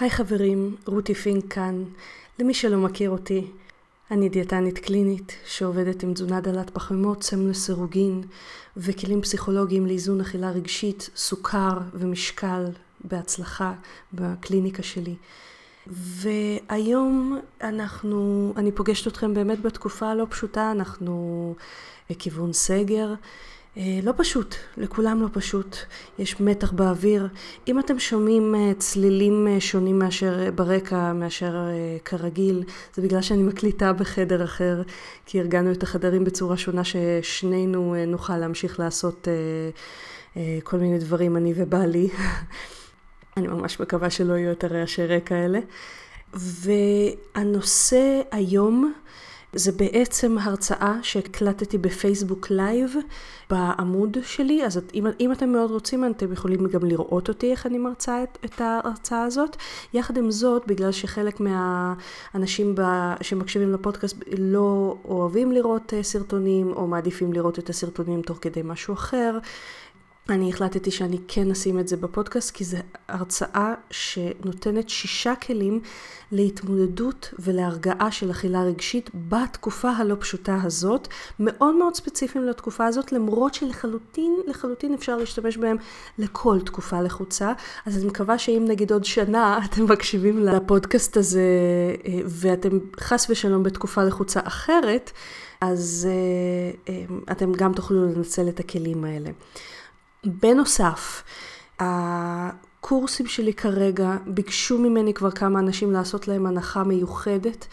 היי חברים, רותי פינק כאן. למי שלא מכיר אותי, אני דיאטנית קלינית שעובדת עם תזונה דלת פחמימות, סמל לסירוגין וכלים פסיכולוגיים לאיזון אכילה רגשית, סוכר ומשקל בהצלחה בקליניקה שלי. והיום אנחנו, אני פוגשת אתכם באמת בתקופה לא פשוטה, אנחנו כיוון סגר. אה, לא פשוט, לכולם לא פשוט, יש מתח באוויר. אם אתם שומעים אה, צלילים אה, שונים מאשר ברקע, מאשר כרגיל, זה בגלל שאני מקליטה בחדר אחר, כי ארגנו את החדרים בצורה שונה ששנינו נוכל להמשיך לעשות כל מיני דברים, אני ובעלי. אני ממש מקווה שלא יהיו יותר רעשי רקע האלה. והנושא היום זה בעצם הרצאה שהקלטתי בפייסבוק live בעמוד שלי, אז אם, אם אתם מאוד רוצים, אתם יכולים גם לראות אותי איך אני מרצה את, את ההרצאה הזאת. יחד עם זאת, בגלל שחלק מהאנשים ב, שמקשיבים לפודקאסט לא אוהבים לראות אה, סרטונים, או מעדיפים לראות את הסרטונים תוך כדי משהו אחר, אני החלטתי שאני כן אשים את זה בפודקאסט, כי זו הרצאה שנותנת שישה כלים להתמודדות ולהרגעה של אכילה רגשית בתקופה הלא פשוטה הזאת, מאוד מאוד ספציפיים לתקופה הזאת, למרות שלחלוטין, לחלוטין אפשר להשתמש בהם לכל תקופה לחוצה. אז אני מקווה שאם נגיד עוד שנה אתם מקשיבים לפודקאסט הזה, אה, ואתם חס ושלום בתקופה לחוצה אחרת, אז אה, אה, אתם גם תוכלו לנצל את הכלים האלה. בנוסף, הקורסים שלי כרגע ביקשו ממני כבר כמה אנשים לעשות להם הנחה מיוחדת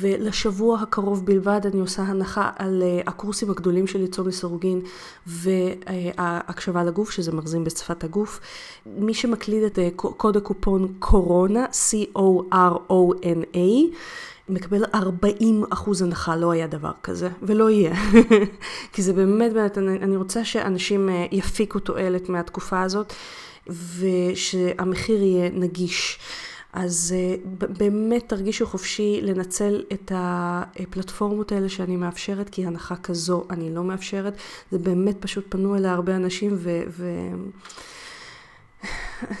ולשבוע הקרוב בלבד אני עושה הנחה על אה, הקורסים הגדולים שלי, צום לסירוגין והקשבה לגוף, שזה מרזים בשפת הגוף. מי שמקליד את אה, קוד הקופון קורונה, C-O-R-O-N-A, מקבל 40 אחוז הנחה, לא היה דבר כזה, ולא יהיה. כי זה באמת, באמת, אני, רוצה שאנשים אה, יפיקו תועלת מהתקופה הזאת, ושהמחיר יהיה נגיש. אז אה, באמת תרגישו חופשי לנצל את הפלטפורמות האלה שאני מאפשרת, כי הנחה כזו אני לא מאפשרת. זה באמת פשוט פנו אליה הרבה אנשים, ו... ו...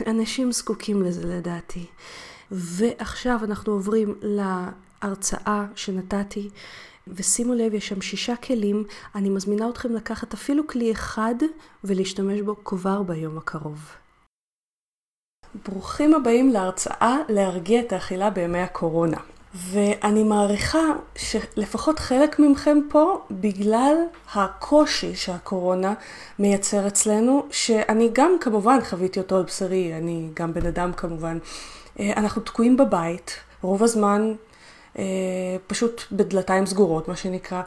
אנשים זקוקים לזה לדעתי. ועכשיו אנחנו עוברים להרצאה שנתתי, ושימו לב, יש שם שישה כלים. אני מזמינה אתכם לקחת אפילו כלי אחד ולהשתמש בו כבר ביום הקרוב. ברוכים הבאים להרצאה להרגיע את האכילה בימי הקורונה. ואני מעריכה שלפחות חלק מכם פה, בגלל הקושי שהקורונה מייצר אצלנו, שאני גם כמובן חוויתי אותו על בשרי, אני גם בן אדם כמובן, אה, אנחנו תקועים בבית, רוב הזמן פשוט בדלתיים סגורות, מה שנקרא.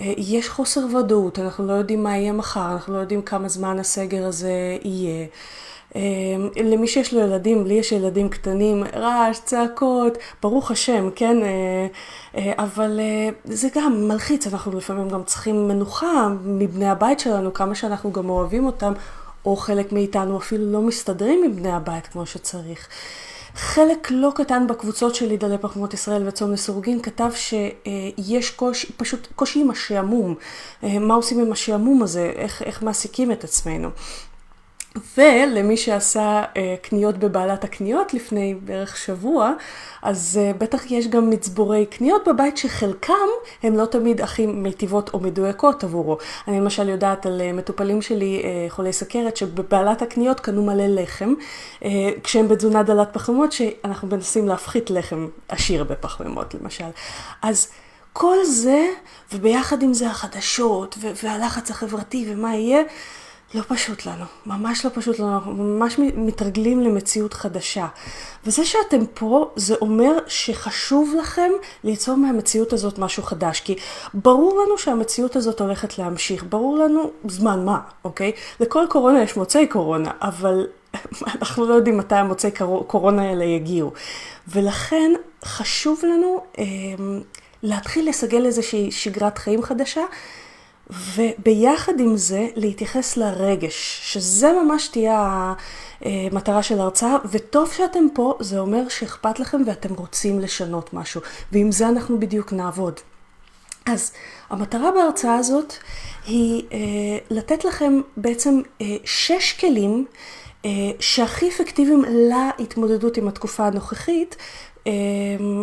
אה, יש חוסר ודאות, אנחנו לא יודעים מה יהיה מחר, אנחנו לא יודעים כמה זמן הסגר הזה יהיה. למי שיש לו ילדים, לי יש ילדים קטנים, רעש, צעקות, ברוך השם, כן? אבל זה גם מלחיץ, אנחנו לפעמים גם צריכים מנוחה מבני הבית שלנו, כמה שאנחנו גם אוהבים אותם, או חלק מאיתנו אפילו לא מסתדרים עם בני הבית כמו שצריך. חלק לא קטן בקבוצות שלי, דלי פחמות ישראל וצום לסירוגין, כתב שיש קושי, פשוט קושי עם השעמום. אה, מה עושים עם השעמום הזה? איך, איך מעסיקים את עצמנו? ולמי שעשה אה, קניות בבעלת הקניות לפני בערך שבוע, אז אה, בטח יש גם מצבורי קניות בבית שחלקם הם לא תמיד הכי מיטיבות או מדויקות עבורו. אני למשל יודעת על אה, מטופלים שלי, חולי סכרת, שבבעלת הקניות קנו מלא לחם, כשהם בתזונה דלת פחמימות, שאנחנו מנסים להפחית לחם עשיר בפחמימות למשל. אז כל זה, וביחד עם זה החדשות, והלחץ החברתי ומה יהיה, לא פשוט לנו, ממש לא פשוט לנו, אנחנו ממש מתרגלים למציאות חדשה. וזה שאתם פה, זה אומר שחשוב לכם ליצור מהמציאות הזאת משהו חדש. כי ברור לנו שהמציאות הזאת הולכת להמשיך, ברור לנו זמן מה, אוקיי? לכל קורונה יש מוצאי קורונה, אבל אנחנו לא יודעים מתי המוצאי קורונה האלה יגיעו. ולכן חשוב לנו אה, להתחיל לסגל איזושהי שגרת חיים חדשה. וביחד עם זה להתייחס לרגש, שזה ממש תהיה המטרה של ההרצאה, וטוב שאתם פה, זה אומר שאכפת לכם ואתם רוצים לשנות משהו, ועם זה אנחנו בדיוק נעבוד. אז המטרה בהרצאה הזאת היא אה, לתת לכם בעצם אה, שש כלים אה, שהכי אפקטיביים להתמודדות עם התקופה הנוכחית אה,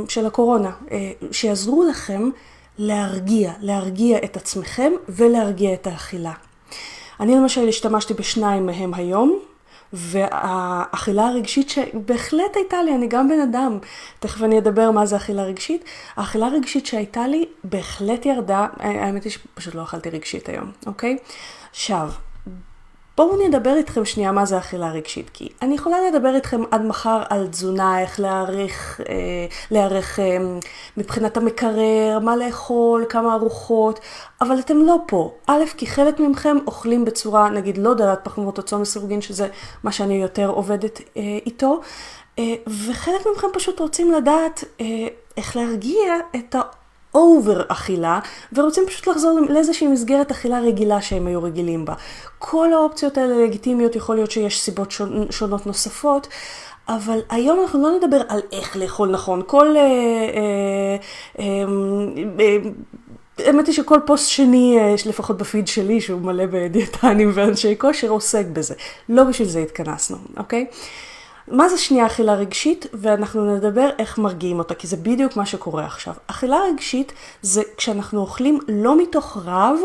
של הקורונה, אה, שיעזרו לכם להרגיע, להרגיע את עצמכם ולהרגיע את האכילה. אני למשל השתמשתי בשניים מהם היום, והאכילה הרגשית שבהחלט הייתה לי, אני גם בן אדם, תכף אני אדבר מה זה אכילה רגשית, האכילה הרגשית שהייתה לי בהחלט ירדה, האמת היא שפשוט לא אכלתי רגשית היום, אוקיי? עכשיו, בואו נדבר איתכם שנייה מה זה אכילה רגשית, כי אני יכולה לדבר איתכם עד מחר על תזונה, איך להעריך, אה, להעריך אה, מבחינת המקרר, מה לאכול, כמה ארוחות, אבל אתם לא פה. א', כי חלק מכם אוכלים בצורה, נגיד, לא דלת פחמות או צום לסירוגין, שזה מה שאני יותר עובדת אה, איתו, אה, וחלק מכם פשוט רוצים לדעת אה, איך להרגיע את ה... over אכילה, ורוצים פשוט לחזור לאיזושהי מסגרת אכילה רגילה שהם היו רגילים בה. כל האופציות האלה לגיטימיות, יכול להיות שיש סיבות שונות נוספות. אבל היום אנחנו לא נדבר על איך לאכול נכון. כל... אה, אה, אה, אה, האמת היא שכל פוסט שני, אה, לפחות בפיד שלי, שהוא מלא בדיאטנים ואנשי כושר, עוסק בזה. לא בשביל זה התכנסנו, אוקיי? מה זה שנייה אכילה רגשית? ואנחנו נדבר איך מרגיעים אותה, כי זה בדיוק מה שקורה עכשיו. אכילה רגשית זה כשאנחנו אוכלים לא מתוך רעב,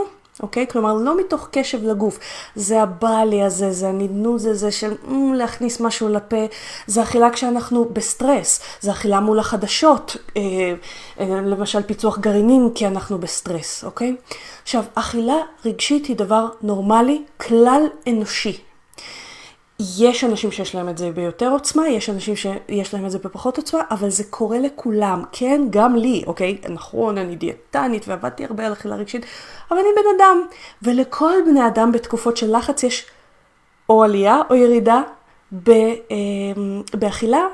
אוקיי? כלומר, לא מתוך קשב לגוף. זה הבא לי הזה, זה הנדנוד הזה של mm, להכניס משהו לפה. זה אכילה כשאנחנו בסטרס. זה אכילה מול החדשות, אה, אה, למשל פיצוח גרעינים, כי אנחנו בסטרס, אוקיי? עכשיו, אכילה רגשית היא דבר נורמלי, כלל אנושי. יש אנשים שיש להם את זה ביותר עוצמה, יש אנשים שיש להם את זה בפחות עוצמה, אבל זה קורה לכולם, כן, גם לי, אוקיי? נכון, אני דיאטנית ועבדתי הרבה על אכילה רגשית, אבל אני בן אדם, ולכל בני אדם בתקופות של לחץ יש או עלייה או ירידה אמ, באכילה,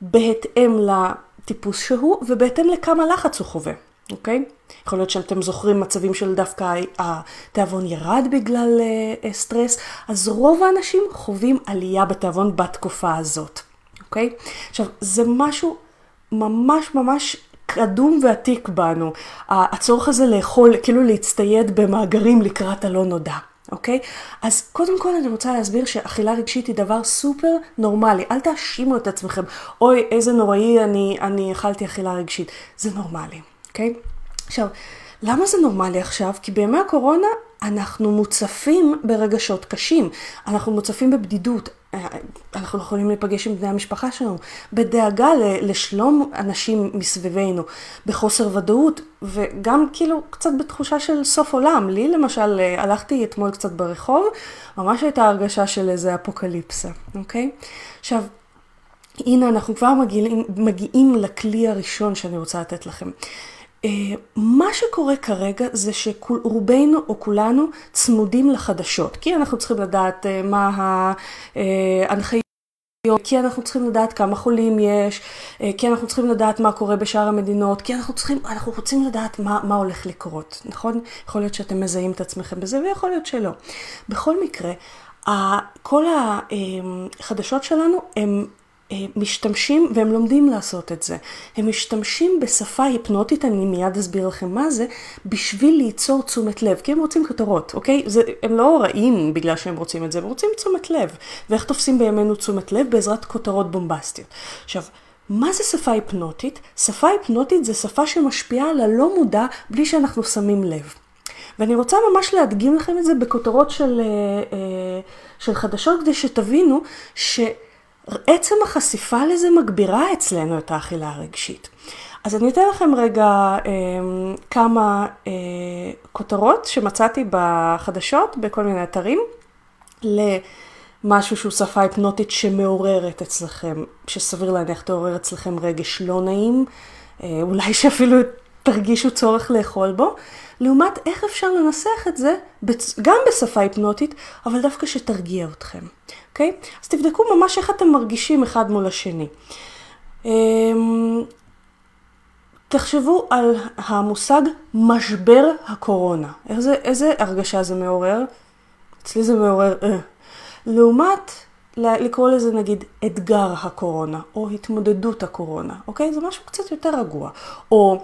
בהתאם לטיפוס שהוא ובהתאם לכמה לחץ הוא חווה. אוקיי? יכול להיות שאתם זוכרים מצבים של דווקא התיאבון ירד בגלל אה, סטרס, אז רוב האנשים חווים עלייה בתיאבון בתקופה הזאת, אוקיי? עכשיו, זה משהו ממש ממש קדום ועתיק בנו, הצורך הזה לאכול, כאילו להצטייד במאגרים לקראת הלא נודע. אוקיי? אז קודם כל אני רוצה להסביר שאכילה רגשית היא דבר סופר נורמלי. אל תאשימו את עצמכם, אוי, איזה נוראי אני, אני אכלתי אכילה רגשית. זה נורמלי. אוקיי? עכשיו, למה זה נורמלי עכשיו? כי בימי הקורונה אנחנו מוצפים ברגשות קשים, אנחנו מוצפים בבדידות, אנחנו יכולים להיפגש עם בני המשפחה שלנו, בדאגה לשלום אנשים מסביבנו, בחוסר ודאות, וגם כאילו קצת בתחושה של סוף עולם. לי למשל, הלכתי אתמול קצת ברחוב, ממש הייתה הרגשה של איזה אפוקליפסה, אוקיי? עכשיו, הנה אנחנו כבר מגיעים, מגיעים לכלי הראשון שאני רוצה לתת לכם. אה, מה שקורה כרגע זה שרובנו או כולנו צמודים לחדשות, כי אנחנו צריכים לדעת אה, מה ההנחיות. כי אנחנו צריכים לדעת כמה חולים יש, אה, כי אנחנו צריכים לדעת מה קורה בשאר המדינות, כי אנחנו צריכים, אנחנו רוצים לדעת מה, מה הולך לקרות, נכון? יכול להיות שאתם מזהים את עצמכם בזה ויכול להיות שלא. בכל מקרה, כל החדשות שלנו אה, משתמשים, והם לומדים לעשות את זה, הם משתמשים בשפה היפנוטית, אני מיד אסביר לכם מה זה, בשביל ליצור תשומת לב, כי הם רוצים כותרות, אוקיי? זה, הם לא רעים בגלל שהם רוצים את זה, הם רוצים תשומת לב. ואיך תופסים בימינו תשומת לב? בעזרת כותרות בומבסטיות. עכשיו, מה זה שפה היפנוטית? שפה היפנוטית זה שפה שמשפיעה על הלא מודע בלי שאנחנו שמים לב. ואני רוצה ממש להדגים לכם את זה בכותרות של, אה, אה, של חדשות, כדי שתבינו ש... עצם החשיפה לזה מגבירה אצלנו את האכילה הרגשית. אז אני אתן לכם רגע אה, כמה אה, כותרות שמצאתי בחדשות, בכל מיני אתרים. למשהו שהוא שפה היפנוטית שמעוררת אצלכם, שסביר להניח תעורר אצלכם רגש לא נעים, אה, אולי שאפילו תרגישו צורך לאכול בו, לעומת איך אפשר לנסח את זה גם בשפה היפנוטית, אבל דווקא שתרגיע אתכם, אוקיי? אז תבדקו ממש איך אתם מרגישים אחד מול השני. אמ, תחשבו על המושג משבר הקורונה. איזה, איזה הרגשה זה מעורר? אצלי זה מעורר אה. לעומת לקרוא לזה נגיד אתגר הקורונה, או התמודדות הקורונה, אוקיי? זה משהו קצת יותר רגוע. או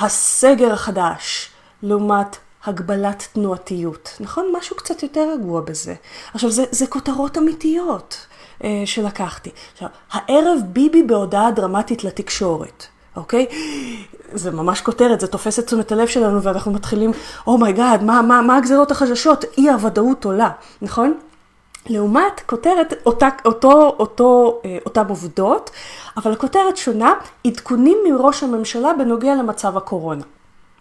הסגר החדש, לעומת הגבלת תנועתיות, נכון? משהו קצת יותר רגוע בזה. עכשיו, זה, זה כותרות אמיתיות אה, שלקחתי. עכשיו, הערב ביבי בהודעה דרמטית לתקשורת. אוקיי? זה ממש כותרת, זה תופס את תשומת הלב שלנו ואנחנו מתחילים, Oh my God, oh מה, מה, מה הגזירות החדשות? אי הוודאות עולה, נכון? לעומת כותרת, אותה, אותו, אותו, אה, אותם עובדות, אבל הכותרת שונה, עדכונים מראש הממשלה בנוגע למצב הקורונה.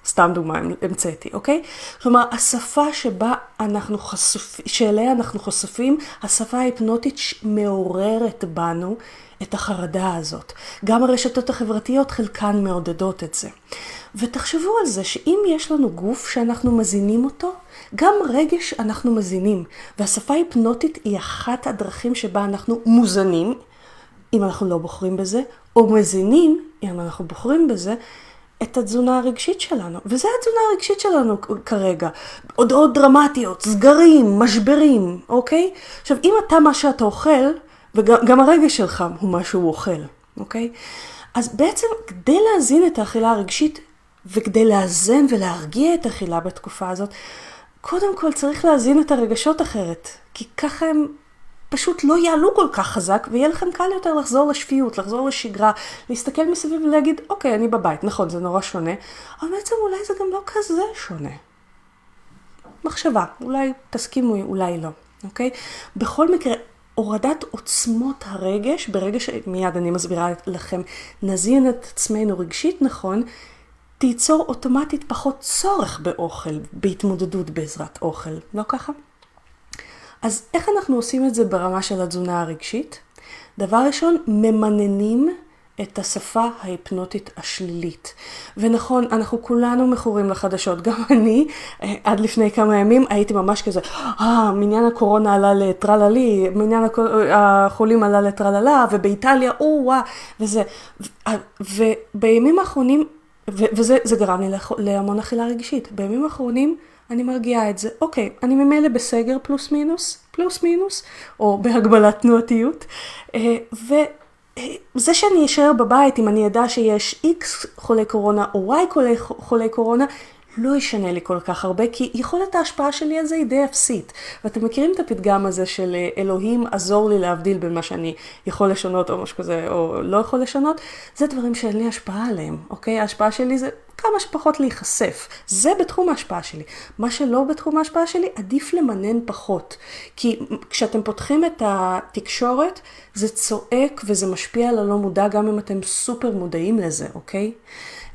סתם דוגמה המצאתי, אוקיי? כלומר, השפה שבה אנחנו חשופים, שאליה אנחנו חשופים, השפה ההיפנוטית מעוררת בנו את החרדה הזאת. גם הרשתות החברתיות חלקן מעודדות את זה. ותחשבו על זה שאם יש לנו גוף שאנחנו מזינים אותו, גם רגש אנחנו מזינים. והשפה ההיפנוטית היא אחת הדרכים שבה אנחנו מוזנים, אם אנחנו לא בוחרים בזה, או מזינים, אם אנחנו בוחרים בזה, את התזונה הרגשית שלנו. וזה התזונה הרגשית שלנו כרגע. הודעות דרמטיות, סגרים, משברים, אוקיי? עכשיו, אם אתה מה שאתה אוכל, וגם הרגש שלך הוא מה שהוא אוכל, אוקיי? אז בעצם כדי להזין את האכילה הרגשית וכדי לאזן ולהרגיע את האכילה בתקופה הזאת, קודם כל צריך להזין את הרגשות אחרת, כי ככה הם פשוט לא יעלו כל כך חזק, ויהיה לכם קל יותר לחזור לשפיות, לחזור לשגרה, להסתכל מסביב ולהגיד, אוקיי, אני בבית, נכון, זה נורא שונה, אבל בעצם אולי זה גם לא כזה שונה. מחשבה, אולי תסכימו, אולי לא, אוקיי? בכל מקרה, הורדת עוצמות הרגש, ברגע שמיד אני מסבירה לכם, נזין את עצמנו רגשית נכון, תיצור אוטומטית פחות צורך באוכל, בהתמודדות בעזרת אוכל, לא ככה? אז איך אנחנו עושים את זה ברמה של התזונה הרגשית? דבר ראשון, ממננים את השפה ההיפנוטית השלילית. ונכון, אנחנו כולנו מכורים לחדשות. גם אני, אה, עד לפני כמה ימים, הייתי ממש כזה, אה, מניין הקורונה עלה לטרללי, מניין החולים עלה לטרללה, ובאיטליה, או וואה, וזה. ובימים האחרונים, וזה גרם לי להמון אכילה רגשית. בימים האחרונים, אני מרגיעה את זה. אוקיי, אני ממילא בסגר פלוס מינוס, פלוס מינוס, או בהגבלת תנועתיות, אה, וזה שאני אשאר בבית, אם אני אדע שיש X חולי קורונה או Y חולי קורונה, לא ישנה לי כל כך הרבה, כי יכולת ההשפעה שלי על זה היא די אפסית. ואתם מכירים את הפתגם הזה של אה, אלוהים עזור לי להבדיל בין מה שאני יכול לשנות או משהו כזה, או לא יכול לשנות? זה דברים שאין לי השפעה עליהם, אוקיי? ההשפעה שלי זה כמה שפחות להיחשף. זה בתחום ההשפעה שלי. מה שלא בתחום ההשפעה שלי, עדיף למנן פחות. כי כשאתם פותחים את התקשורת, זה צועק וזה משפיע על הלא מודע, גם אם אתם סופר מודעים לזה, אוקיי?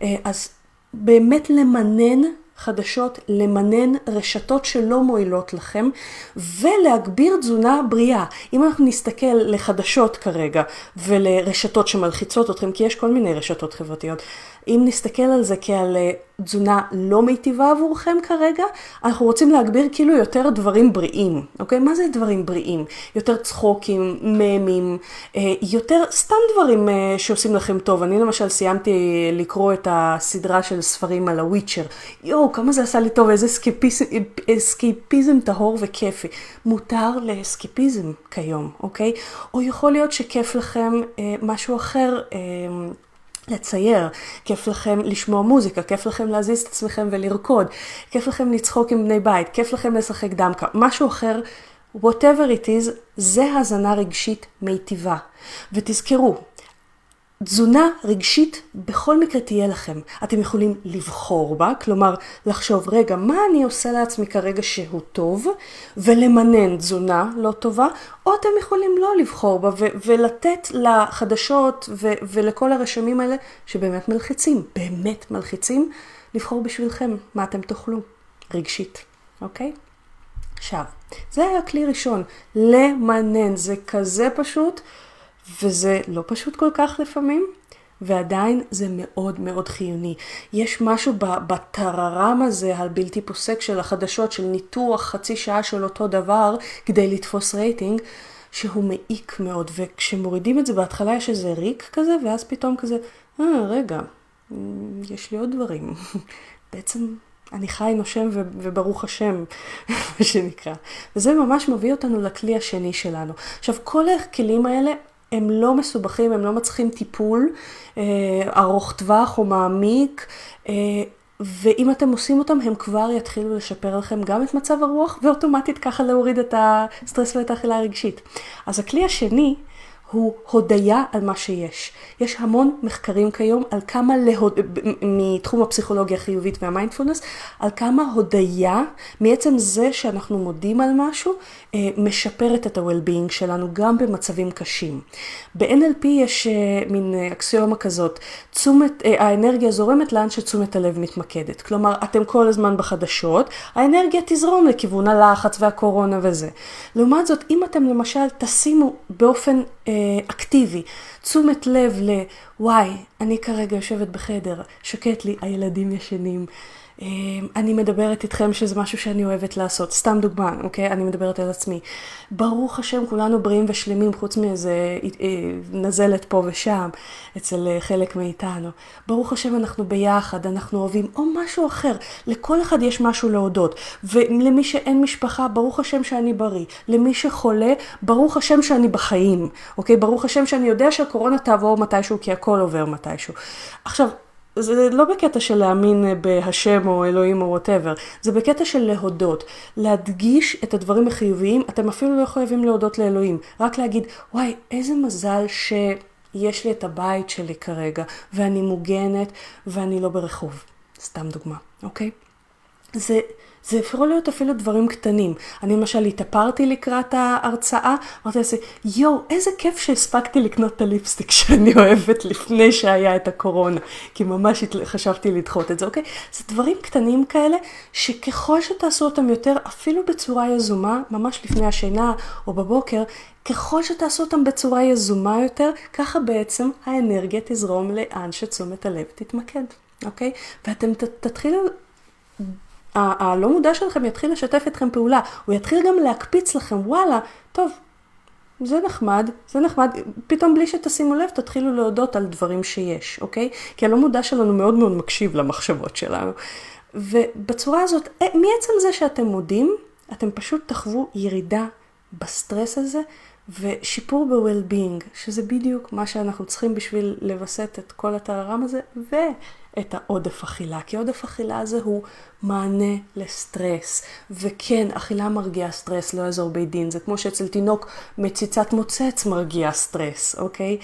אה, אז באמת למנן חדשות, למנן רשתות שלא מועילות לכם ולהגביר תזונה בריאה. אם אנחנו נסתכל לחדשות כרגע ולרשתות שמלחיצות אתכם, כי יש כל מיני רשתות חברתיות, אם נסתכל על זה כעל אה, תזונה לא מיטיבה עבורכם כרגע, אנחנו רוצים להגביר כאילו יותר דברים בריאים, אוקיי? מה זה דברים בריאים? יותר צחוקים, ממים, אה, יותר סתם דברים אה, שעושים לכם טוב. אני למשל סיימתי לקרוא את הסדרה של ספרים על הוויצ'ר. יואו, כמה זה עשה לי טוב, איזה אסקיפיזם, אסקיפיזם טהור וכיפי. מותר לאסקיפיזם כיום, אוקיי? או יכול להיות שכיף לכם משהו אחר. לצייר, כיף לכם לשמוע מוזיקה, כיף לכם להזיז את עצמכם ולרקוד, כיף לכם לצחוק עם בני בית, כיף לכם לשחק דמקה, משהו אחר, whatever it is, זה הזנה רגשית מיטיבה. ותזכרו, תזונה רגשית בכל מקרה תהיה לכם. אתם יכולים לבחור בה, כלומר לחשוב, רגע, מה אני עושה לעצמי כרגע שהוא טוב, ולמנן תזונה לא טובה, או אתם יכולים לא לבחור בה ולתת לחדשות ולכל הרשמים האלה שבאמת מלחיצים, באמת מלחיצים, לבחור בשבילכם מה אתם תאכלו, רגשית, אוקיי? עכשיו, זה היה כלי ראשון, למנן, זה כזה פשוט, וזה לא פשוט כל כך לפעמים, ועדיין זה מאוד מאוד חיוני. יש משהו בטררם הזה הבלתי פוסק של החדשות, של ניתוח חצי שעה של אותו דבר כדי לתפוס רייטינג, שהוא מעיק מאוד, וכשמורידים את זה בהתחלה יש איזה ריק כזה, ואז פתאום כזה, אה, רגע, יש לי עוד דברים. בעצם אני חי, נושם ו- וברוך השם, מה שנקרא. וזה ממש מביא אותנו לכלי השני שלנו. עכשיו, כל הכלים האלה הם לא מסובכים, הם לא מצריכים טיפול אה, ארוך טווח או מעמיק, אה, ואם אתם עושים אותם, הם כבר יתחילו לשפר לכם גם את מצב הרוח, ואוטומטית ככה להוריד את הסטרס ואת האכילה הרגשית. אז הכלי השני הוא הודיה על מה שיש. יש המון מחקרים כיום על כמה, להוד... מתחום הפסיכולוגיה החיובית והמיינדפולנס, על כמה הודיה, מעצם זה שאנחנו מודים על משהו, משפרת את ה-well-being שלנו גם במצבים קשים. ב-NLP יש אה, מין אקסיומה כזאת, תשומת, אה, האנרגיה זורמת לאן שתשומת הלב מתמקדת. כלומר, אתם כל הזמן בחדשות, האנרגיה תזרום לכיוון הלחץ והקורונה וזה. לעומת זאת, אם אתם למשל תשימו באופן אקטיבי תשומת לב ל, וואי, אני כרגע יושבת בחדר, שקט לי, הילדים ישנים. אמ, אני מדברת איתכם שזה משהו שאני אוהבת לעשות, סתם דוגמה, אוקיי? אני מדברת על עצמי. ברוך השם, כולנו בריאים ושלמים, חוץ מאיזה אה, נזלת פה ושם, אצל אה, חלק מאיתנו. ברוך השם, אנחנו ביחד, אנחנו אוהבים, או משהו אחר. לכל אחד יש משהו להודות. ולמי שאין משפחה, ברוך השם שאני בריא. למי שחולה, ברוך השם שאני בחיים, אוקיי? ברוך השם שאני יודע שהקורונה תעבור מתישהו, כי הכל עובר מתישהו. עכשיו, זה לא בקטע של להאמין בהשם או אלוהים או וואטאבר, זה בקטע של להודות, להדגיש את הדברים החיוביים, אתם אפילו לא חייבים להודות לאלוהים, רק להגיד, וואי, איזה מזל שיש לי את הבית שלי כרגע, ואני מוגנת, ואני לא ברחוב. סתם דוגמה, אוקיי? זה זה יכול להיות אפילו דברים קטנים. אני למשל התאפרתי לקראת ההרצאה, אמרתי לעצמי, יואו, איזה כיף שהספקתי לקנות את הליפסטיק שאני אוהבת לפני שהיה את הקורונה, כי ממש חשבתי לדחות את זה, אוקיי? זה דברים קטנים כאלה, שככל שתעשו אותם יותר, אפילו בצורה יזומה, ממש לפני השינה או בבוקר, ככל שתעשו אותם בצורה יזומה יותר, ככה בעצם האנרגיה תזרום לאן שתשומת הלב תתמקד, אוקיי? ואתם תתחילו הלא מודע שלכם יתחיל לשתף אתכם פעולה, הוא יתחיל גם להקפיץ לכם, וואלה, טוב, זה נחמד, זה נחמד, פתאום בלי שתשימו לב תתחילו להודות על דברים שיש, אוקיי? כי הלא מודע שלנו מאוד מאוד מקשיב למחשבות שלנו. ובצורה הזאת, אה, מעצם זה שאתם מודים, אתם פשוט תחוו ירידה בסטרס הזה ושיפור ב-well-being, שזה בדיוק מה שאנחנו צריכים בשביל לווסת את כל הטררם הזה, ואת העודף אכילה. כי עודף אכילה הזה הוא מענה לסטרס. וכן, אכילה מרגיעה סטרס, לא יעזור בית דין. זה כמו שאצל תינוק מציצת מוצץ מרגיעה סטרס, אוקיי?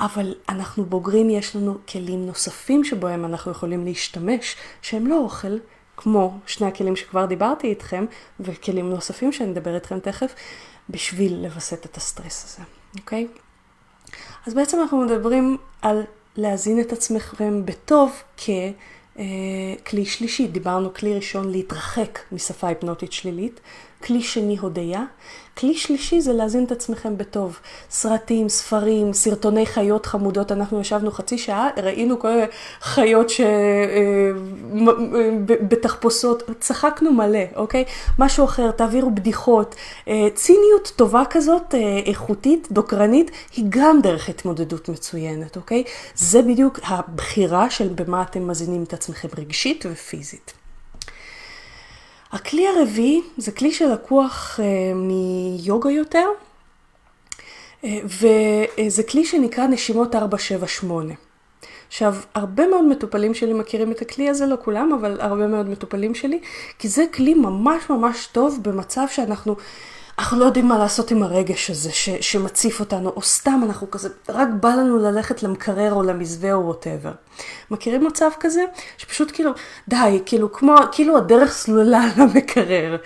אבל אנחנו בוגרים, יש לנו כלים נוספים שבהם אנחנו יכולים להשתמש, שהם לא אוכל. כמו שני הכלים שכבר דיברתי איתכם, וכלים נוספים שאני אדבר איתכם תכף, בשביל לווסת את הסטרס הזה, אוקיי? אז בעצם אנחנו מדברים על להזין את עצמכם בטוב ככלי שלישי. דיברנו כלי ראשון להתרחק משפה היפנוטית שלילית, כלי שני הודיה, כלי שלישי זה להזין את עצמכם בטוב. סרטים, ספרים, סרטוני חיות חמודות. אנחנו ישבנו חצי שעה, ראינו כל חיות ש... אה, בתחפושות, צחקנו מלא, אוקיי? משהו אחר, תעבירו בדיחות. אה, ציניות טובה כזאת, אה, איכותית, דוקרנית, היא גם דרך התמודדות מצוינת, אוקיי? זה בדיוק הבחירה של במה אתם מזינים את עצמכם רגשית ופיזית. הכלי הרביעי זה כלי שלקוח אה, מיוגה יותר, אה, וזה כלי שנקרא נשימות 478. עכשיו, הרבה מאוד מטופלים שלי מכירים את הכלי הזה, לא כולם, אבל הרבה מאוד מטופלים שלי, כי זה כלי ממש ממש טוב במצב שאנחנו אנחנו לא יודעים מה לעשות עם הרגש הזה ש, שמציף אותנו, או סתם אנחנו כזה, רק בא לנו ללכת למקרר או למזווה או ווטאבר. מכירים מצב כזה? שפשוט כאילו, די, כאילו כמו, כאילו הדרך סלולה למקרר.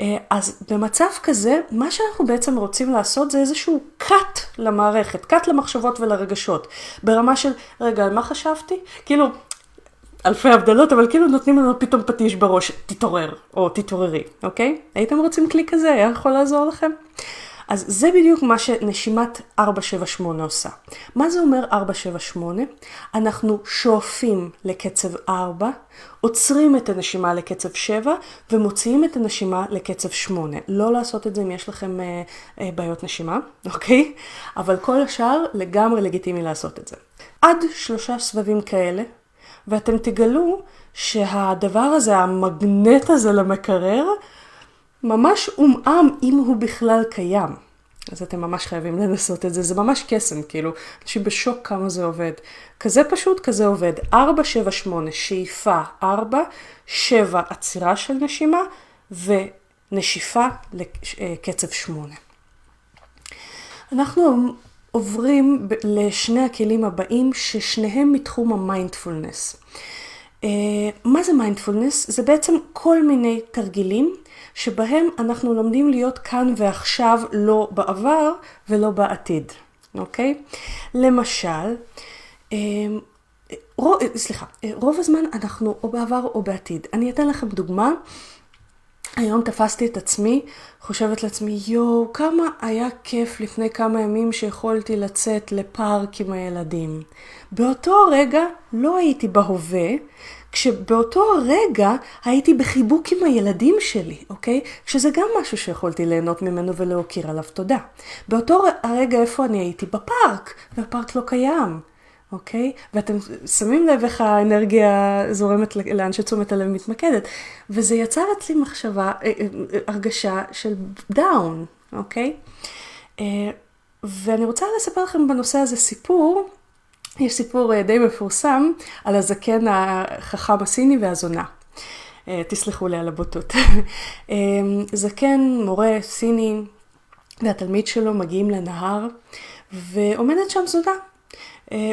אה, אז במצב כזה, מה שאנחנו בעצם רוצים לעשות זה איזשהו cut למערכת, cut למחשבות ולרגשות. ברמה של, רגע, על מה חשבתי? כאילו, אלפי הבדלות, אבל כאילו נותנים לנו פתאום פטיש בראש, תתעורר, או תתעוררי, אוקיי? הייתם רוצים כלי כזה? היה יכול לעזור לכם? אז זה בדיוק מה שנשימת 478 עושה. מה זה אומר 478? אנחנו שואפים לקצב 4, עוצרים את הנשימה לקצב 7 ומוציאים את הנשימה לקצב 8. לא לעשות את זה אם יש לכם אה, אה, בעיות נשימה, אוקיי? אבל כל השאר לגמרי לגיטימי לעשות את זה. עד שלושה סבבים כאלה, ואתם תגלו שהדבר הזה, המגנט הזה למקרר, ממש עומעם אם הוא בכלל קיים. אז אתם ממש חייבים לנסות את זה, זה ממש קסם, כאילו, אנשים בשוק כמה זה עובד. כזה פשוט, כזה עובד. 4, 7, 8, שאיפה 4, 7, עצירה של נשימה, ונשיפה לקצב 8. אנחנו עוברים לשני הכלים הבאים, ששניהם מתחום המיינדפולנס. אה, מה זה מיינדפולנס? זה בעצם כל מיני תרגילים שבהם אנחנו לומדים להיות כאן ועכשיו, לא בעבר ולא בעתיד, אוקיי? למשל, אה, רוב, סליחה, רוב הזמן אנחנו או בעבר או בעתיד. אני אתן לכם דוגמה. היום תפסתי את עצמי, חושבת לעצמי, יואו, כמה היה כיף לפני כמה ימים שיכולתי לצאת לפארק עם הילדים. באותו רגע לא הייתי בהווה, כשבאותו רגע הייתי בחיבוק עם הילדים שלי, אוקיי? שזה גם משהו שיכולתי ליהנות ממנו ולהכיר עליו תודה. באותו הרגע איפה אני הייתי? בפארק, והפארק לא קיים. אוקיי? ואתם שמים לב איך האנרגיה זורמת לאן שתשומת הלב מתמקדת. וזה יצר אצלי מחשבה, אה, אה, הרגשה של דאון, אוקיי? אה, ואני רוצה לספר לכם בנושא הזה סיפור יש סיפור די מפורסם על הזקן החכם הסיני והזונה. תסלחו לי על הבוטות. זקן, מורה סיני והתלמיד שלו מגיעים לנהר ועומדת שם זונה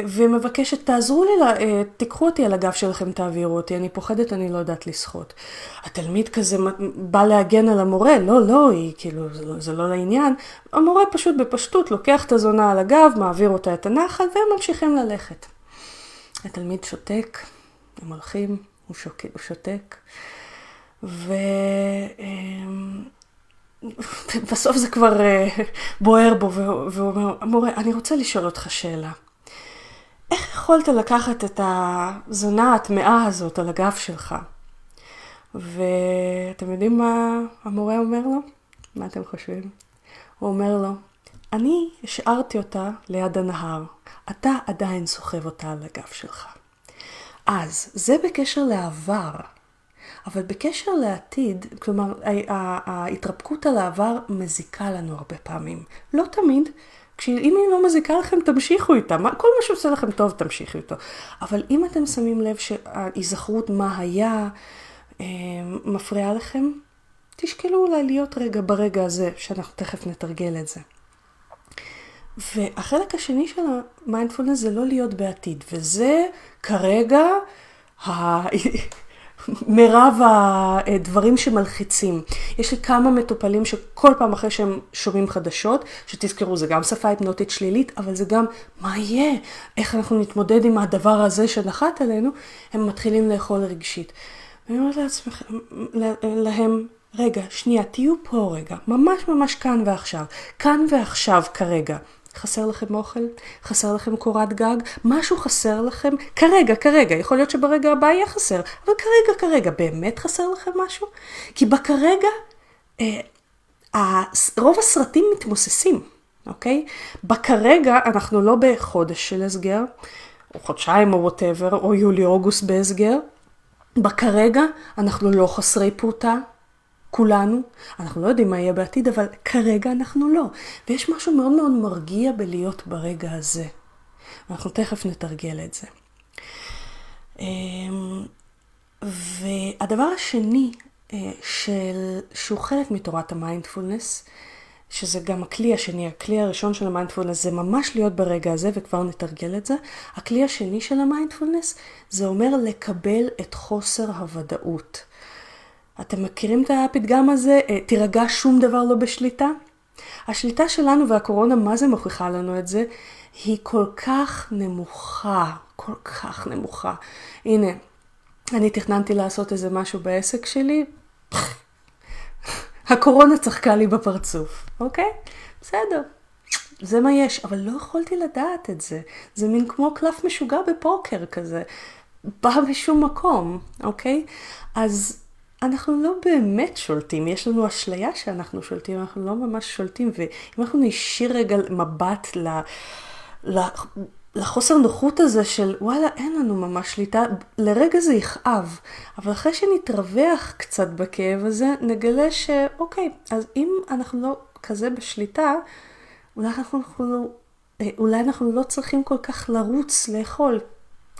ומבקשת, תעזרו לי, אה, תיקחו אותי על הגב שלכם, תעבירו אותי, אני פוחדת, אני לא יודעת לשחות. התלמיד כזה בא להגן על המורה, לא, לא, היא כאילו, זה לא, זה לא לעניין. המורה פשוט בפשטות לוקח את הזונה על הגב, מעביר אותה את הנחל, והם ממשיכים ללכת. התלמיד שותק, הם הולכים, הוא, שוק, הוא שותק, ו... בסוף זה כבר אה, בוער בו, והוא אומר, המורה, אני רוצה לשאול אותך שאלה. איך יכולת לקחת את הזונה הטמאה הזאת על הגב שלך? ואתם יודעים מה המורה אומר לו? מה אתם חושבים? הוא אומר לו, אני השארתי אותה ליד הנהר, אתה עדיין סוחב אותה על הגב שלך. אז זה בקשר לעבר, אבל בקשר לעתיד, כלומר ההתרפקות על העבר מזיקה לנו הרבה פעמים. לא תמיד, כשאם היא לא מזיקה לכם, תמשיכו איתה. מה, כל מה שעושה לכם טוב, תמשיכו איתו. אבל אם אתם שמים לב שההיזכרות מה היה אה, מפריעה לכם, תשקלו אולי להיות רגע ברגע הזה, שאנחנו תכף נתרגל את זה. והחלק השני של המיינדפולנס זה לא להיות בעתיד, וזה כרגע מרב הדברים שמלחיצים. יש לי כמה מטופלים שכל פעם אחרי שהם שומעים חדשות, שתזכרו, זה גם שפה היפנוטית שלילית, אבל זה גם מה יהיה, איך אנחנו נתמודד עם הדבר הזה שנחת עלינו, הם מתחילים לאכול רגשית. ואני אומרת לעצמכם, להם, רגע, שנייה, תהיו פה רגע, ממש ממש כאן ועכשיו, כאן ועכשיו כרגע. חסר לכם אוכל? חסר לכם קורת גג? משהו חסר לכם? כרגע, כרגע, יכול להיות שברגע הבא יהיה חסר, אבל כרגע, כרגע, באמת חסר לכם משהו? כי בכרגע, אה, רוב הסרטים מתמוססים, אוקיי? בכרגע אנחנו לא בחודש של הסגר, או חודשיים או ווטאבר, או יולי-אוגוסט בהסגר. בכרגע אנחנו לא חסרי פרוטה, כולנו, אנחנו לא יודעים מה יהיה בעתיד, אבל כרגע אנחנו לא. ויש משהו מאוד מאוד מרגיע בלהיות ברגע הזה. ואנחנו תכף נתרגל את זה. אמ, והדבר השני, אה, של, שהוא חלק מתורת המיינדפולנס, שזה גם הכלי השני, הכלי הראשון של המיינדפולנס זה ממש להיות ברגע הזה, וכבר נתרגל את זה. הכלי השני של המיינדפולנס זה אומר לקבל את חוסר הוודאות. אתם מכירים את הפתגם הזה? אה, תירגע, שום דבר לא בשליטה? השליטה שלנו והקורונה, מה זה מוכיחה לנו את זה? היא כל כך נמוכה, כל כך נמוכה. הנה, אני תכננתי לעשות איזה משהו בעסק שלי, הקורונה צחקה לי בפרצוף, אוקיי? בסדר, זה מה יש, אבל לא יכולתי לדעת את זה. זה מין כמו קלף משוגע בפוקר כזה, בא בשום מקום, אוקיי? אז אנחנו לא באמת שולטים, יש לנו אשליה שאנחנו שולטים, אנחנו לא ממש שולטים, ואם אנחנו נשאיר רגע מבט ל... ל... לחוסר נוחות הזה של וואלה, אין לנו ממש שליטה, לרגע זה יכאב, אבל אחרי שנתרווח קצת בכאב הזה, נגלה שאוקיי, אז אם אנחנו לא כזה בשליטה, אולי אנחנו, אנחנו, אולי אנחנו לא צריכים כל כך לרוץ לאכול,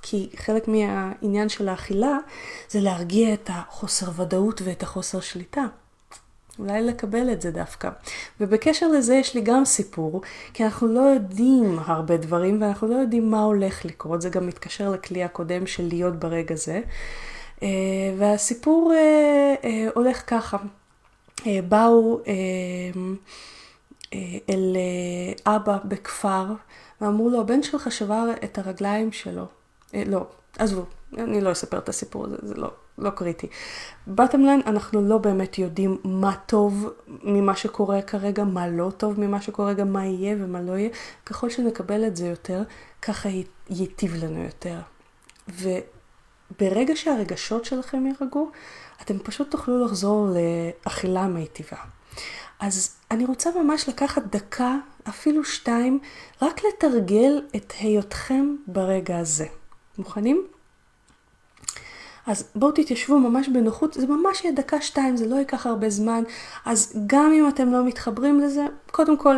כי חלק מהעניין של האכילה זה להרגיע את החוסר ודאות ואת החוסר שליטה. אולי לקבל את זה דווקא. ובקשר לזה יש לי גם סיפור, כי אנחנו לא יודעים הרבה דברים ואנחנו לא יודעים מה הולך לקרות, זה גם מתקשר לכלי הקודם של להיות ברגע זה. אה, והסיפור אה, אה, הולך ככה, באו אל אבא בכפר ואמרו לו, הבן שלך שבר את הרגליים שלו. לא, עזבו, אני לא אספר את הסיפור הזה, זה לא, לא קריטי. בטם ליין, אנחנו לא באמת יודעים מה טוב ממה שקורה כרגע, מה לא טוב ממה שקורה, גם מה יהיה ומה לא יהיה. ככל שנקבל את זה יותר, ככה ייטיב לנו יותר. וברגע שהרגשות שלכם יירגעו, אתם פשוט תוכלו לחזור לאכילה מיטיבה. אז אני רוצה ממש לקחת דקה, אפילו שתיים, רק לתרגל את היותכם ברגע הזה. מוכנים? אז בואו תתיישבו ממש בנוחות, זה ממש יהיה דקה שתיים, זה לא ייקח הרבה זמן, אז גם אם אתם לא מתחברים לזה, קודם כל,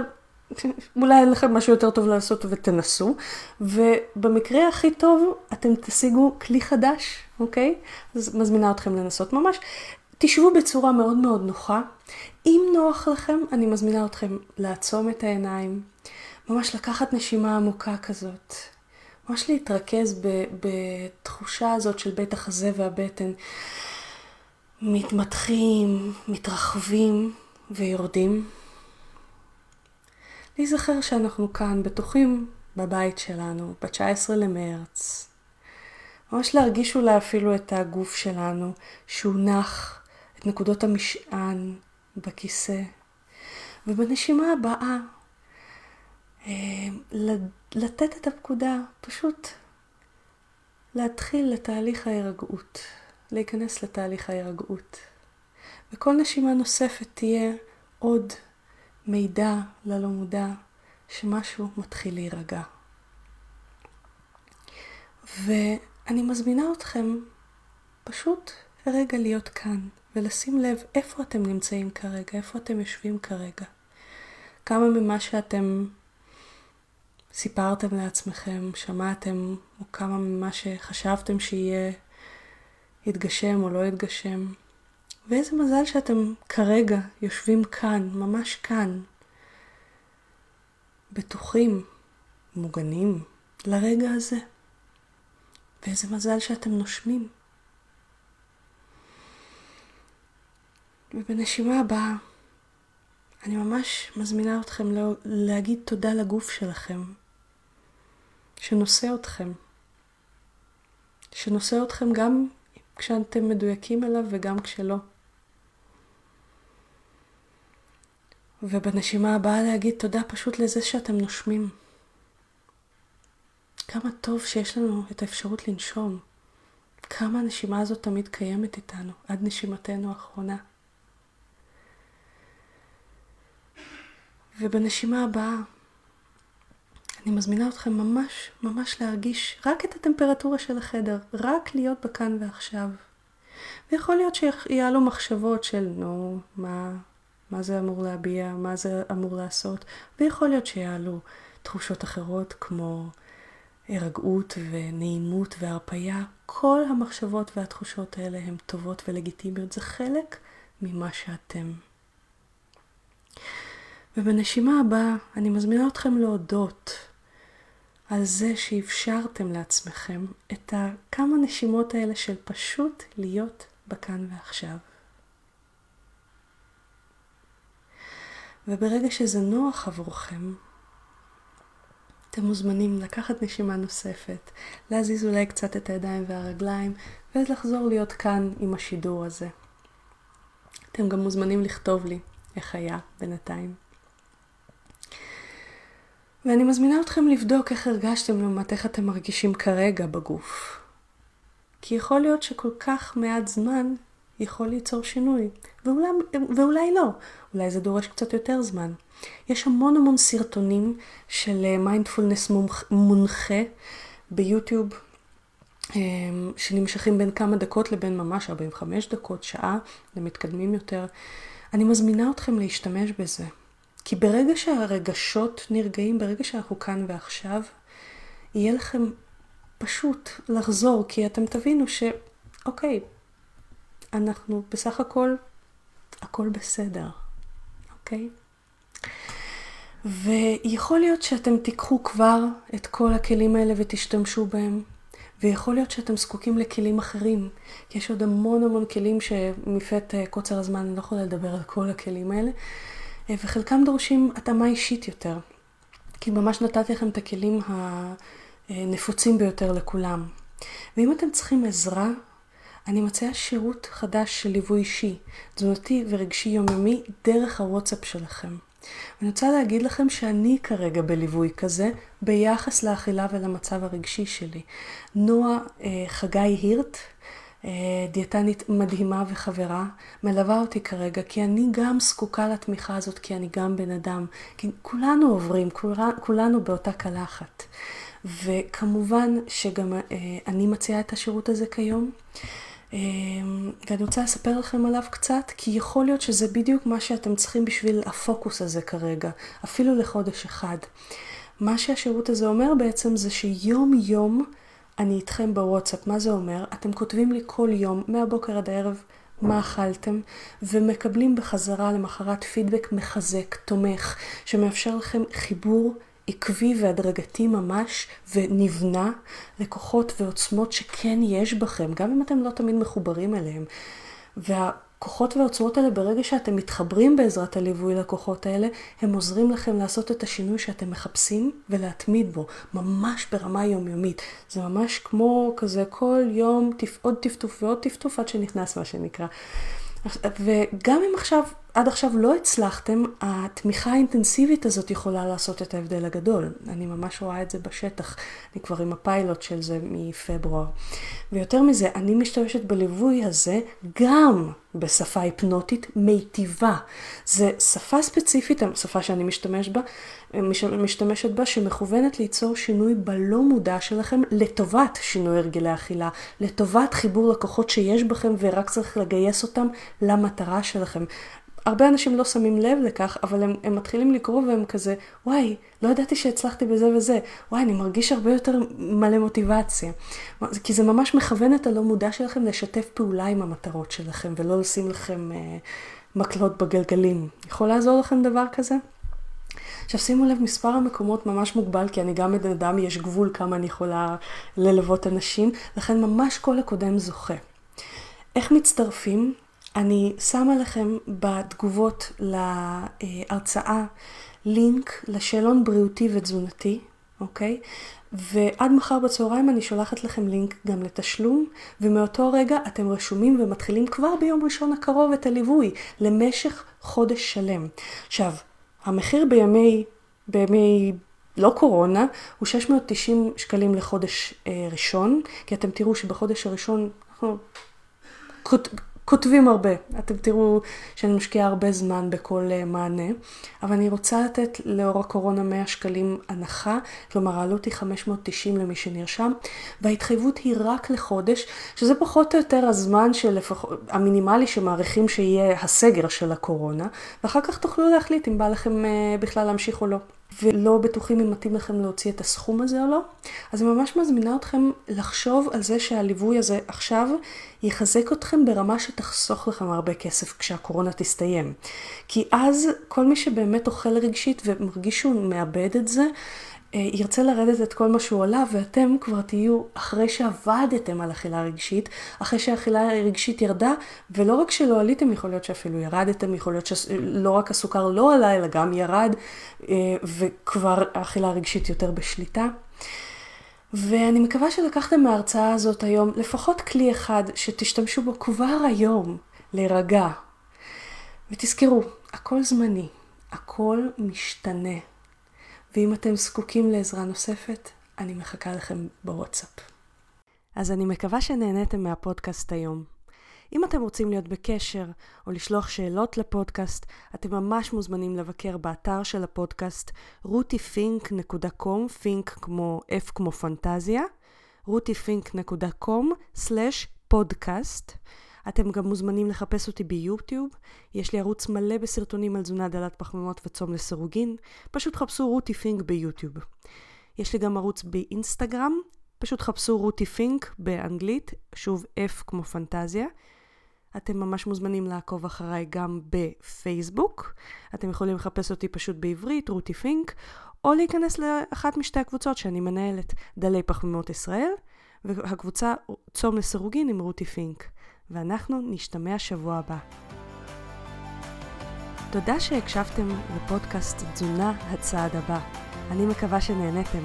אולי אין לכם משהו יותר טוב לעשות ותנסו, ובמקרה הכי טוב, אתם תשיגו כלי חדש, אוקיי? אז מזמינה אתכם לנסות ממש. תשבו בצורה מאוד מאוד נוחה. אם נוח לכם, אני מזמינה אתכם לעצום את העיניים, ממש לקחת נשימה עמוקה כזאת. ממש להתרכז בתחושה הזאת של בית החזה והבטן. מתמתחים, מתרחבים ויורדים. להיזכר שאנחנו כאן, בטוחים בבית שלנו, ב-19 למרץ. ממש להרגיש אולי אפילו את הגוף שלנו, שהוא נח, את נקודות המשען בכיסא. ובנשימה הבאה, אה, לתת את הפקודה, פשוט להתחיל לתהליך ההירגעות, להיכנס לתהליך ההירגעות. וכל נשימה נוספת תהיה עוד מידע ללא מודע שמשהו מתחיל להירגע. ואני מזמינה אתכם פשוט רגע להיות כאן ולשים לב איפה אתם נמצאים כרגע, איפה אתם יושבים כרגע. כמה ממה שאתם סיפרתם לעצמכם, שמעתם, או כמה ממה שחשבתם שיהיה יתגשם או לא יתגשם. ואיזה מזל שאתם כרגע יושבים כאן, ממש כאן, בטוחים, מוגנים, לרגע הזה. ואיזה מזל שאתם נושמים. ובנשימה הבאה, אני ממש מזמינה אתכם להגיד תודה לגוף שלכם, שנושא אתכם. שנושא אתכם גם כשאתם מדויקים אליו וגם כשלא. ובנשימה הבאה להגיד תודה פשוט לזה שאתם נושמים. כמה טוב שיש לנו את האפשרות לנשום. כמה הנשימה הזאת תמיד קיימת איתנו, עד נשימתנו האחרונה. ובנשימה הבאה, אני מזמינה אתכם ממש ממש להרגיש רק את הטמפרטורה של החדר, רק להיות בכאן ועכשיו. ויכול להיות שיעלו מחשבות של נו, מה, מה זה אמור להביע, מה זה אמור לעשות, ויכול להיות שיעלו תחושות אחרות כמו הרגעות ונעימות והרפייה. כל המחשבות והתחושות האלה הן טובות ולגיטימיות, זה חלק ממה שאתם. ובנשימה הבאה אני מזמינה אתכם להודות על זה שאפשרתם לעצמכם את הכמה נשימות האלה של פשוט להיות בכאן ועכשיו. וברגע שזה נוח עבורכם, אתם מוזמנים לקחת נשימה נוספת, להזיז אולי קצת את הידיים והרגליים, ולחזור להיות כאן עם השידור הזה. אתם גם מוזמנים לכתוב לי איך היה בינתיים. ואני מזמינה אתכם לבדוק איך הרגשתם לעומת איך אתם מרגישים כרגע בגוף. כי יכול להיות שכל כך מעט זמן יכול ליצור שינוי, ואולי, ואולי לא, אולי זה דורש קצת יותר זמן. יש המון המון סרטונים של מיינדפולנס אה, מונחה ביוטיוב, אה, שנמשכים בין כמה דקות לבין ממש 45 דקות, שעה, למתקדמים יותר. אני מזמינה אתכם להשתמש בזה. כי ברגע שהרגשות נרגעים, ברגע שאנחנו כאן ועכשיו, יהיה לכם פשוט לחזור, כי אתם תבינו שאוקיי, אנחנו בסך הכל, הכל בסדר, אוקיי? ויכול להיות שאתם תיקחו כבר את כל הכלים האלה ותשתמשו בהם, ויכול להיות שאתם זקוקים לכלים אחרים, כי יש עוד המון המון כלים שמפאת אה, קוצר הזמן אני לא יכולה לדבר על כל הכלים האלה, וחלקם דורשים התאמה אישית יותר, כי ממש נתתי לכם את הכלים הנפוצים ביותר לכולם. ואם אתם צריכים עזרה, אני מציעה שירות חדש של ליווי אישי, תזונתי ורגשי יומיומי דרך הוואטסאפ שלכם. אני רוצה להגיד לכם שאני כרגע בליווי כזה ביחס לאכילה ולמצב הרגשי שלי. נועה אה, חגי הירט, אה, דיאטנית מדהימה וחברה, מלווה אותי כרגע, כי אני גם זקוקה לתמיכה הזאת, כי אני גם בן אדם. כי כולנו עוברים, כולנו, באותה קלחת. וכמובן שגם אה, אני מציעה את השירות הזה כיום. אמ, ואני רוצה לספר לכם עליו קצת, כי יכול להיות שזה בדיוק מה שאתם צריכים בשביל הפוקוס הזה כרגע, אפילו לחודש אחד. מה שהשירות הזה אומר בעצם זה שיום יום אני איתכם בוואטסאפ. מה זה אומר? אתם כותבים לי כל יום, מהבוקר עד הערב, מה אכלתם, ומקבלים בחזרה למחרת פידבק מחזק, תומך, שמאפשר לכם חיבור עקבי והדרגתי ממש ונבנה לכוחות ועוצמות שכן יש בכם, גם אם אתם לא תמיד מחוברים אליהם. והכוחות והעוצמות האלה, ברגע שאתם מתחברים בעזרת הליווי לכוחות האלה, הם עוזרים לכם לעשות את השינוי שאתם מחפשים ולהתמיד בו, ממש ברמה יומיומית. זה ממש כמו כזה כל יום עוד טפטוף ועוד טפטוף עד שנכנס מה שנקרא. וגם אם עכשיו, עד עכשיו לא הצלחתם, התמיכה האינטנסיבית הזאת יכולה לעשות את ההבדל הגדול. אני ממש רואה את זה בשטח. אני כבר עם הפיילוט של זה מפברואר. ויותר מזה, אני משתמשת בליווי הזה גם בשפה היפנוטית מיטיבה. זה שפה ספציפית, שפה שאני משתמש בה, משתמשת בה, שמכוונת ליצור שינוי בלא מודע שלכם לטובת שינוי הרגלי אכילה, לטובת חיבור לקוחות שיש בכם ורק צריך לגייס אותם למטרה שלכם. הרבה אנשים לא שמים לב לכך, אבל הם, הם מתחילים לקרוא והם כזה, וואי, לא ידעתי שהצלחתי בזה וזה, וואי, אני מרגיש הרבה יותר מלא מוטיבציה. כי זה ממש מכוון את הלא מודע שלכם לשתף פעולה עם המטרות שלכם, ולא לשים לכם אה, מקלות בגלגלים. יכול לעזור לכם דבר כזה? עכשיו שימו לב, מספר המקומות ממש מוגבל, כי אני גם בן אדם, יש גבול כמה אני יכולה ללוות אנשים, לכן ממש כל הקודם זוכה. איך מצטרפים? אני שמה לכם בתגובות להרצאה לינק לשאלון בריאותי ותזונתי, אוקיי? ועד מחר בצהריים אני שולחת לכם לינק גם לתשלום, ומאותו רגע אתם רשומים ומתחילים כבר ביום ראשון הקרוב את הליווי למשך חודש שלם. עכשיו, המחיר בימי, בימי לא קורונה, הוא 690 שקלים לחודש אה, ראשון, כי אתם תראו שבחודש הראשון אנחנו כותבים הרבה. אתם תראו שאני משקיעה הרבה זמן בכל uh, מענה, אבל אני רוצה לתת לאור הקורונה 100 שקלים הנחה, כלומר העלות היא 590 למי שנרשם, וההתחייבות היא רק לחודש, שזה פחות או יותר הזמן שלפח... המינימלי שמעריכים שיהיה הסגר של הקורונה, ואחר כך תוכלו להחליט אם בא לכם uh, בכלל להמשיך או לא. ולא בטוחים אם מתאים לכם להוציא את הסכום הזה או לא, אז אני ממש מזמינה אתכם לחשוב על זה שהליווי הזה עכשיו יחזק אתכם ברמה שתחסוך לכם הרבה כסף כשהקורונה תסתיים. כי אז כל מי שבאמת אוכל רגשית ומרגיש שהוא מאבד את זה, ירצה לרדת את כל מה שהוא עלה, ואתם כבר תהיו, אחרי שעבדתם על אכילה רגשית, אחרי שהאכילה הרגשית ירדה, ולא רק שלא עליתם, יכול להיות שאפילו ירדתם, יכול להיות שלא רק הסוכר לא עלה, אלא גם ירד, אה, וכבר האכילה הרגשית יותר בשליטה. ואני מקווה שלקחתם מההרצאה הזאת היום לפחות כלי אחד שתשתמשו בו כבר היום להירגע. ותזכרו, הכל זמני, הכל משתנה. ואם אתם זקוקים לעזרה נוספת, אני מחכה לכם בוואטסאפ. אז אני מקווה שנהניתם מהפודקאסט היום. אם אתם רוצים להיות בקשר או לשלוח שאלות לפודקאסט, אתם ממש מוזמנים לבקר באתר של הפודקאסט rutifink.com, פינק כמו F כמו פנטזיה, rutifink.com/פודקאסט. אתם גם מוזמנים לחפש אותי ביוטיוב, יש לי ערוץ מלא בסרטונים על תזונה דלת פחמימות וצום לסירוגין, פשוט חפשו רותי פינק ביוטיוב. יש לי גם ערוץ באינסטגרם, פשוט חפשו רותי פינק באנגלית, שוב F כמו פנטזיה. אתם ממש מוזמנים לעקוב אחריי גם בפייסבוק. אתם יכולים לחפש אותי פשוט בעברית, רותי פינק, או להיכנס לאחת משתי הקבוצות שאני מנהלת, דלי פחמימות ישראל, והקבוצה צום לסירוגין עם רותי פינק. ואנחנו נשתמע שבוע הבא. תודה שהקשבתם לפודקאסט תזונה הצעד הבא. אני מקווה שנהניתם.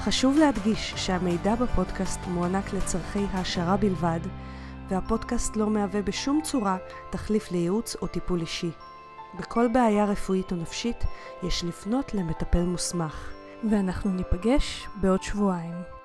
חשוב להדגיש שהמידע בפודקאסט מוענק לצורכי העשרה בלבד, והפודקאסט לא מהווה בשום צורה תחליף לייעוץ או טיפול אישי. בכל בעיה רפואית או נפשית יש לפנות למטפל מוסמך. ואנחנו ניפגש בעוד שבועיים.